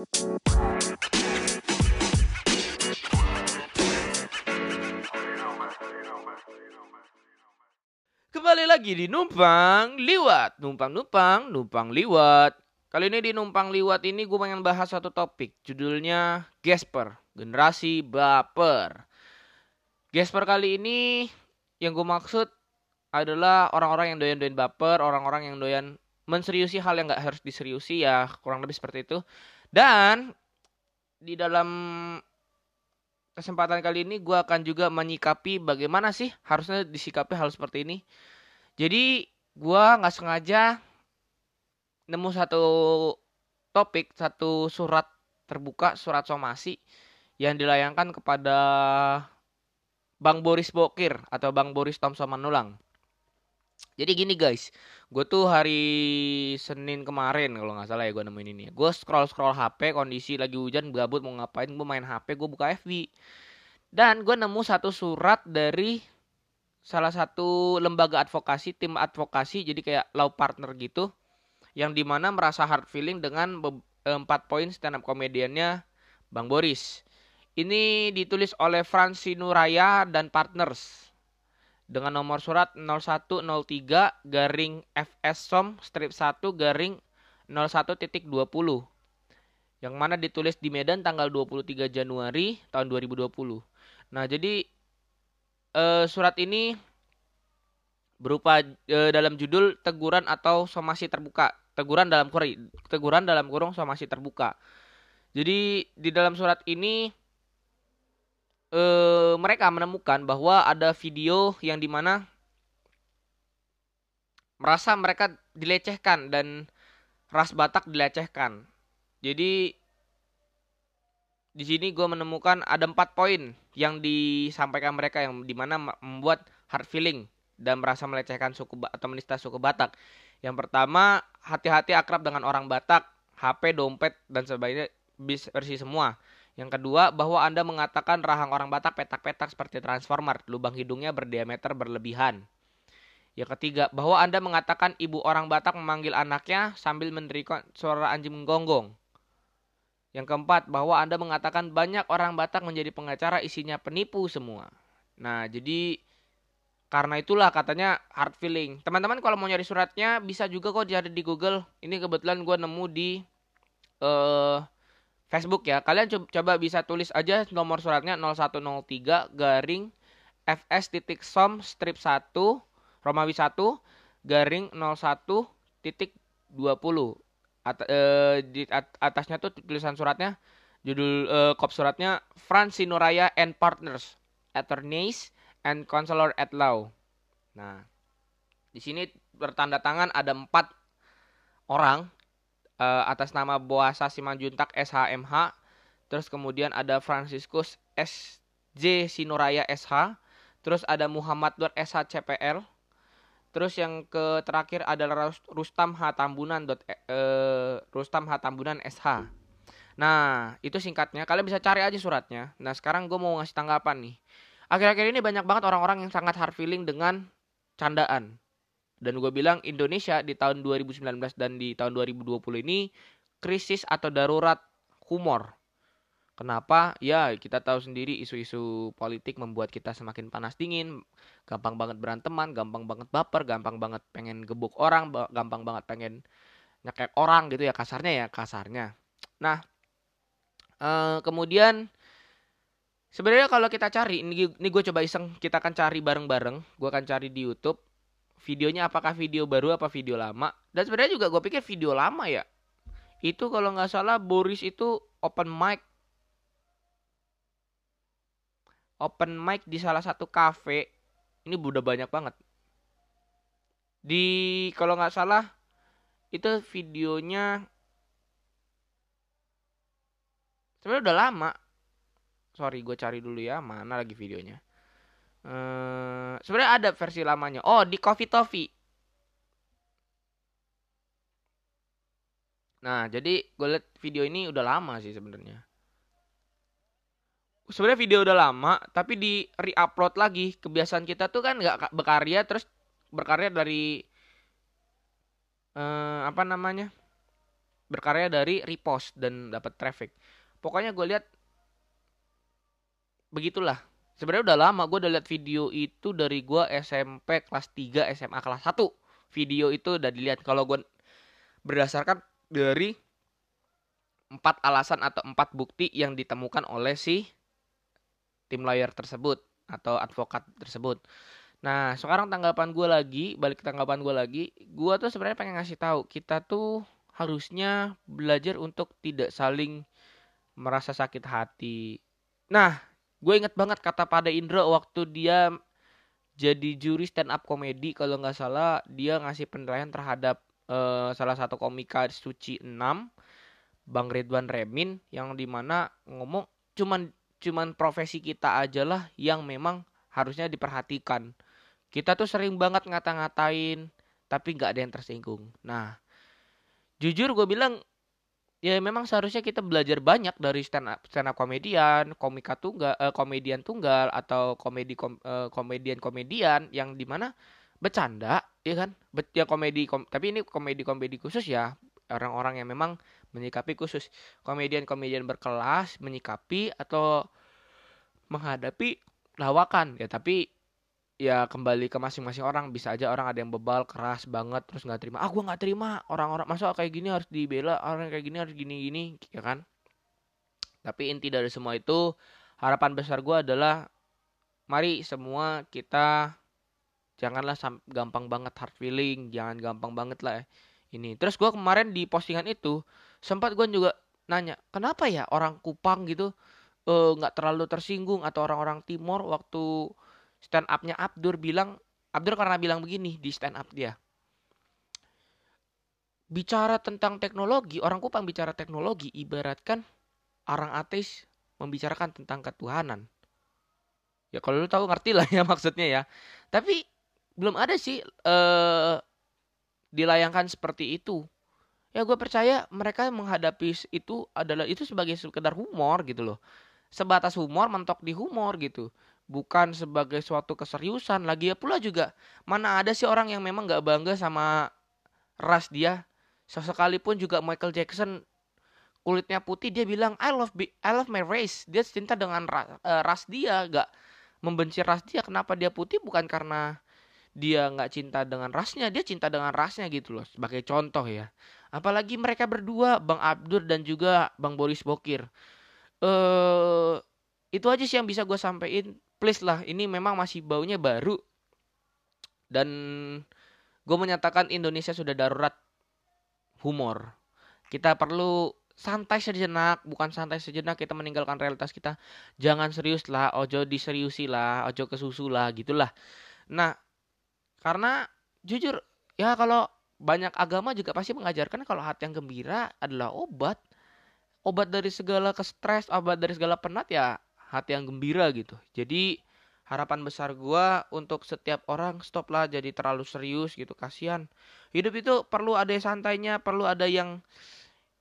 Kembali lagi di Numpang Liwat. Numpang Numpang Numpang Liwat. Kali ini di Numpang Liwat ini gue pengen bahas satu topik. Judulnya Gasper Generasi Baper. Gasper kali ini yang gue maksud adalah orang-orang yang doyan-doyan baper Orang-orang yang doyan menseriusi hal yang gak harus diseriusi ya Kurang lebih seperti itu Dan di dalam kesempatan kali ini gue akan juga menyikapi bagaimana sih harusnya disikapi hal seperti ini. Jadi gue nggak sengaja nemu satu topik, satu surat terbuka, surat somasi yang dilayangkan kepada Bang Boris Bokir atau Bang Boris Thompson Manulang. Jadi gini guys, gue tuh hari Senin kemarin kalau nggak salah ya gue nemuin ini. Gue scroll scroll HP, kondisi lagi hujan, gabut mau ngapain, gue main HP, gue buka FB. Dan gue nemu satu surat dari salah satu lembaga advokasi, tim advokasi, jadi kayak law partner gitu, yang di mana merasa hard feeling dengan empat poin stand up komediannya Bang Boris. Ini ditulis oleh Fransi Nuraya dan partners dengan nomor surat 0103 garing FS SOM strip 1 garing 01.20 yang mana ditulis di Medan tanggal 23 Januari tahun 2020. Nah, jadi eh, surat ini berupa eh, dalam judul teguran atau somasi terbuka. Teguran dalam kurung teguran dalam kurung somasi terbuka. Jadi di dalam surat ini eh, mereka menemukan bahwa ada video yang di mana merasa mereka dilecehkan dan ras Batak dilecehkan. Jadi di sini gue menemukan ada empat poin yang disampaikan mereka yang di mana membuat hard feeling dan merasa melecehkan suku atau menista suku Batak. Yang pertama, hati-hati akrab dengan orang Batak, HP, dompet dan sebagainya bersih semua. Yang kedua, bahwa Anda mengatakan rahang orang Batak petak-petak seperti transformer, lubang hidungnya berdiameter berlebihan. Yang ketiga, bahwa Anda mengatakan ibu orang Batak memanggil anaknya sambil menerikan suara anjing menggonggong. Yang keempat, bahwa Anda mengatakan banyak orang Batak menjadi pengacara isinya penipu semua. Nah, jadi karena itulah katanya hard feeling. Teman-teman kalau mau nyari suratnya bisa juga kok cari di Google. Ini kebetulan gue nemu di uh, Facebook ya. Kalian coba bisa tulis aja nomor suratnya 0103 garing fs titik som strip 1 Romawi 1 garing 01 titik 20. At, eh, di at, atasnya tuh tulisan suratnya judul eh, kop suratnya Fransi Nuraya and Partners Attorneys and Counselor at Law. Nah, di sini bertanda tangan ada empat orang uh, atas nama Boasa Simanjuntak SHMH. Terus kemudian ada Franciscus SJ Sinuraya SH. Terus ada Muhammad Nur SH CPL. Terus yang ke terakhir adalah Rustam H Tambunan uh, Rustam H Tambunan SH. Nah, itu singkatnya. Kalian bisa cari aja suratnya. Nah, sekarang gue mau ngasih tanggapan nih. Akhir-akhir ini banyak banget orang-orang yang sangat hard feeling dengan candaan. Dan gue bilang Indonesia di tahun 2019 dan di tahun 2020 ini krisis atau darurat humor. Kenapa? Ya kita tahu sendiri isu-isu politik membuat kita semakin panas dingin, gampang banget beranteman, gampang banget baper, gampang banget pengen gebuk orang, gampang banget pengen nyekek orang gitu ya kasarnya ya kasarnya. Nah, eh, kemudian sebenarnya kalau kita cari ini, ini gue coba iseng kita akan cari bareng-bareng, gue akan cari di YouTube videonya apakah video baru apa video lama. Dan sebenarnya juga gue pikir video lama ya. Itu kalau nggak salah Boris itu open mic. Open mic di salah satu cafe. Ini udah banyak banget. Di kalau nggak salah itu videonya sebenarnya udah lama. Sorry gue cari dulu ya mana lagi videonya Uh, sebenarnya ada versi lamanya. Oh, di Coffee Toffee. Nah, jadi gue liat video ini udah lama sih sebenarnya. Sebenarnya video udah lama, tapi di re-upload lagi. Kebiasaan kita tuh kan nggak berkarya terus berkarya dari uh, apa namanya? berkarya dari repost dan dapat traffic pokoknya gue lihat begitulah sebenarnya udah lama gue udah lihat video itu dari gue SMP kelas 3 SMA kelas 1 video itu udah dilihat kalau gue berdasarkan dari empat alasan atau empat bukti yang ditemukan oleh si tim lawyer tersebut atau advokat tersebut. Nah, sekarang tanggapan gue lagi, balik ke tanggapan gue lagi, gue tuh sebenarnya pengen ngasih tahu kita tuh harusnya belajar untuk tidak saling merasa sakit hati. Nah, gue inget banget kata pada Indra waktu dia jadi juri stand up komedi kalau nggak salah dia ngasih penilaian terhadap uh, salah satu komika Suci 6 Bang Ridwan Remin yang di mana ngomong cuman cuman profesi kita aja lah yang memang harusnya diperhatikan. Kita tuh sering banget ngata-ngatain tapi nggak ada yang tersinggung. Nah, jujur gue bilang ya memang seharusnya kita belajar banyak dari stand up stand up komedian, komika tunggal, uh, komedian tunggal atau komedi kom, uh, komedian komedian yang di mana bercanda, ya kan? Be ya komedi kom tapi ini komedi komedi khusus ya. Orang-orang yang memang menyikapi khusus. Komedian-komedian berkelas menyikapi atau menghadapi lawakan. Ya tapi ya kembali ke masing-masing orang. Bisa aja orang ada yang bebal keras banget terus nggak terima. Ah gue nggak terima. Orang-orang masa kayak gini harus dibela? Orang kayak gini harus gini gini ya kan? Tapi inti dari semua itu harapan besar gue adalah mari semua kita janganlah gampang banget hard feeling jangan gampang banget lah ini. Terus gue kemarin di postingan itu sempat gue juga nanya kenapa ya orang Kupang gitu eh, nggak uh, terlalu tersinggung atau orang-orang Timur waktu stand upnya Abdur bilang Abdur karena bilang begini di stand up dia. Bicara tentang teknologi orang Kupang bicara teknologi ibaratkan orang ateis membicarakan tentang ketuhanan. Ya kalau lu tahu ngerti lah ya maksudnya ya. Tapi belum ada sih eh dilayangkan seperti itu. Ya gue percaya mereka menghadapi itu adalah itu sebagai sekedar humor gitu loh. Sebatas humor mentok di humor gitu bukan sebagai suatu keseriusan lagi ya pula juga mana ada sih orang yang memang nggak bangga sama ras dia. Sesekalipun juga Michael Jackson kulitnya putih dia bilang I love I love my race. Dia cinta dengan ras, uh, ras dia nggak membenci ras dia. Kenapa dia putih? Bukan karena dia nggak cinta dengan rasnya dia cinta dengan rasnya gitu loh sebagai contoh ya. Apalagi mereka berdua Bang Abdur dan juga Bang Boris Bokir. Eh itu aja sih yang bisa gue sampaikan please lah ini memang masih baunya baru. Dan gue menyatakan Indonesia sudah darurat. Humor. Kita perlu santai sejenak bukan santai sejenak kita meninggalkan realitas kita. Jangan serius lah ojo diseriusi lah ojo kesusu lah gitulah. Nah karena jujur ya kalau banyak agama juga pasti mengajarkan kalau hati yang gembira adalah obat. Obat dari segala kestres obat dari segala penat ya hati yang gembira gitu. Jadi harapan besar gue untuk setiap orang stop lah jadi terlalu serius gitu kasihan. Hidup itu perlu ada yang santainya perlu ada yang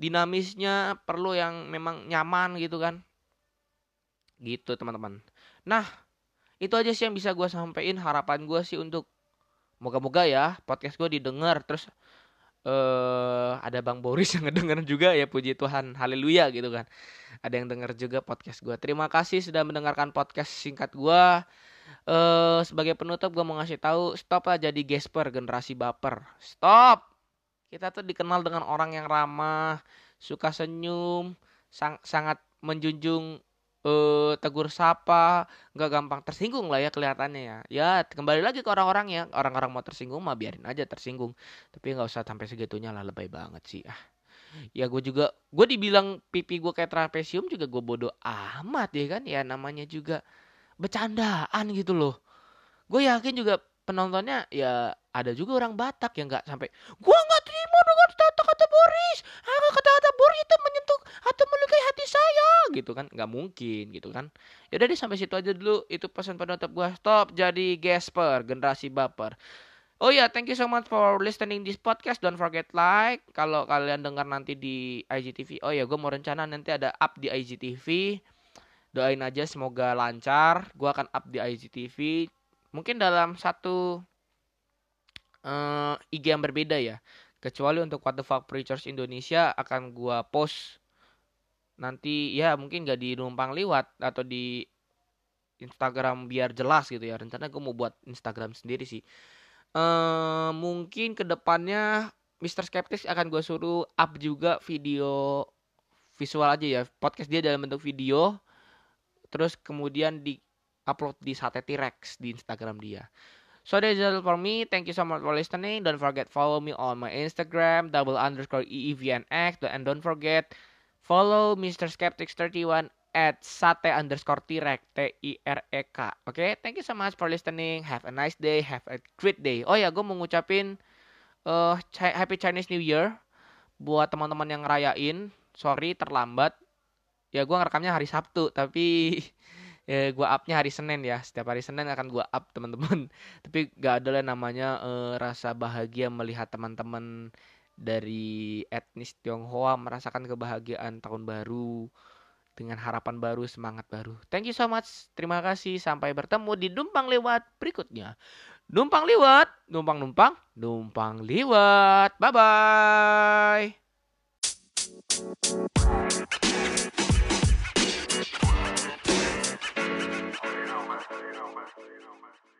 dinamisnya perlu yang memang nyaman gitu kan. Gitu teman-teman. Nah itu aja sih yang bisa gue sampaikan harapan gue sih untuk moga-moga ya podcast gue didengar. Terus uh, ada Bang Boris yang ngedenger juga ya puji Tuhan haleluya gitu kan. Ada yang denger juga podcast gue terima kasih sudah mendengarkan podcast singkat gue uh, sebagai penutup gue mau ngasih tahu stop lah jadi gesper generasi baper. Stop! Kita tuh dikenal dengan orang yang ramah suka senyum sang sangat menjunjung uh, tegur sapa, nggak gampang tersinggung lah ya kelihatannya ya. Ya kembali lagi ke orang-orang ya, orang-orang mau tersinggung mah biarin aja tersinggung. Tapi nggak usah sampai segitunya lah lebay banget sih ah. Ya gue juga, gue dibilang pipi gue kayak trapesium juga gue bodoh amat ya kan. Ya namanya juga bercandaan gitu loh. Gue yakin juga penontonnya ya ada juga orang Batak yang nggak sampai gua nggak terima dengan kata-kata Boris ah, kata-kata Boris itu menyentuh atau melukai hati saya gitu kan nggak mungkin gitu kan ya udah deh sampai situ aja dulu itu pesan penutup gua stop jadi gasper generasi baper Oh ya, yeah, thank you so much for listening this podcast. Don't forget like. Kalau kalian dengar nanti di IGTV. Oh ya, yeah, gue mau rencana nanti ada up di IGTV. Doain aja semoga lancar. Gue akan up di IGTV mungkin dalam satu uh, IG yang berbeda ya. Kecuali untuk What the Fuck Preachers Indonesia akan gua post. Nanti ya mungkin gak di numpang liwat atau di Instagram biar jelas gitu ya. Rencana gue mau buat Instagram sendiri sih. Eh mungkin ke depannya Mr. Skeptis akan gue suruh up juga video visual aja ya. Podcast dia dalam bentuk video. Terus kemudian di upload di Sate T-Rex di Instagram dia So that's all for me. Thank you so much for listening. Don't forget follow me on my Instagram double underscore eevnx and don't forget follow Mr. Skeptics 31 at sate underscore tirek t i r e k. Oke, okay? thank you so much for listening. Have a nice day. Have a great day. Oh ya, gue mau ngucapin uh, Happy Chinese New Year buat teman-teman yang ngerayain. Sorry terlambat. Ya gue ngerekamnya hari Sabtu, tapi ya gue upnya hari Senin ya. Setiap hari Senin akan gue up teman-teman. Tapi gak ada lah namanya uh, rasa bahagia melihat teman-teman dari etnis Tionghoa merasakan kebahagiaan tahun baru dengan harapan baru semangat baru. Thank you so much. Terima kasih. Sampai bertemu di Dumpang Lewat berikutnya. Numpang liwat, numpang numpang, numpang liwat. Bye bye. you know, man.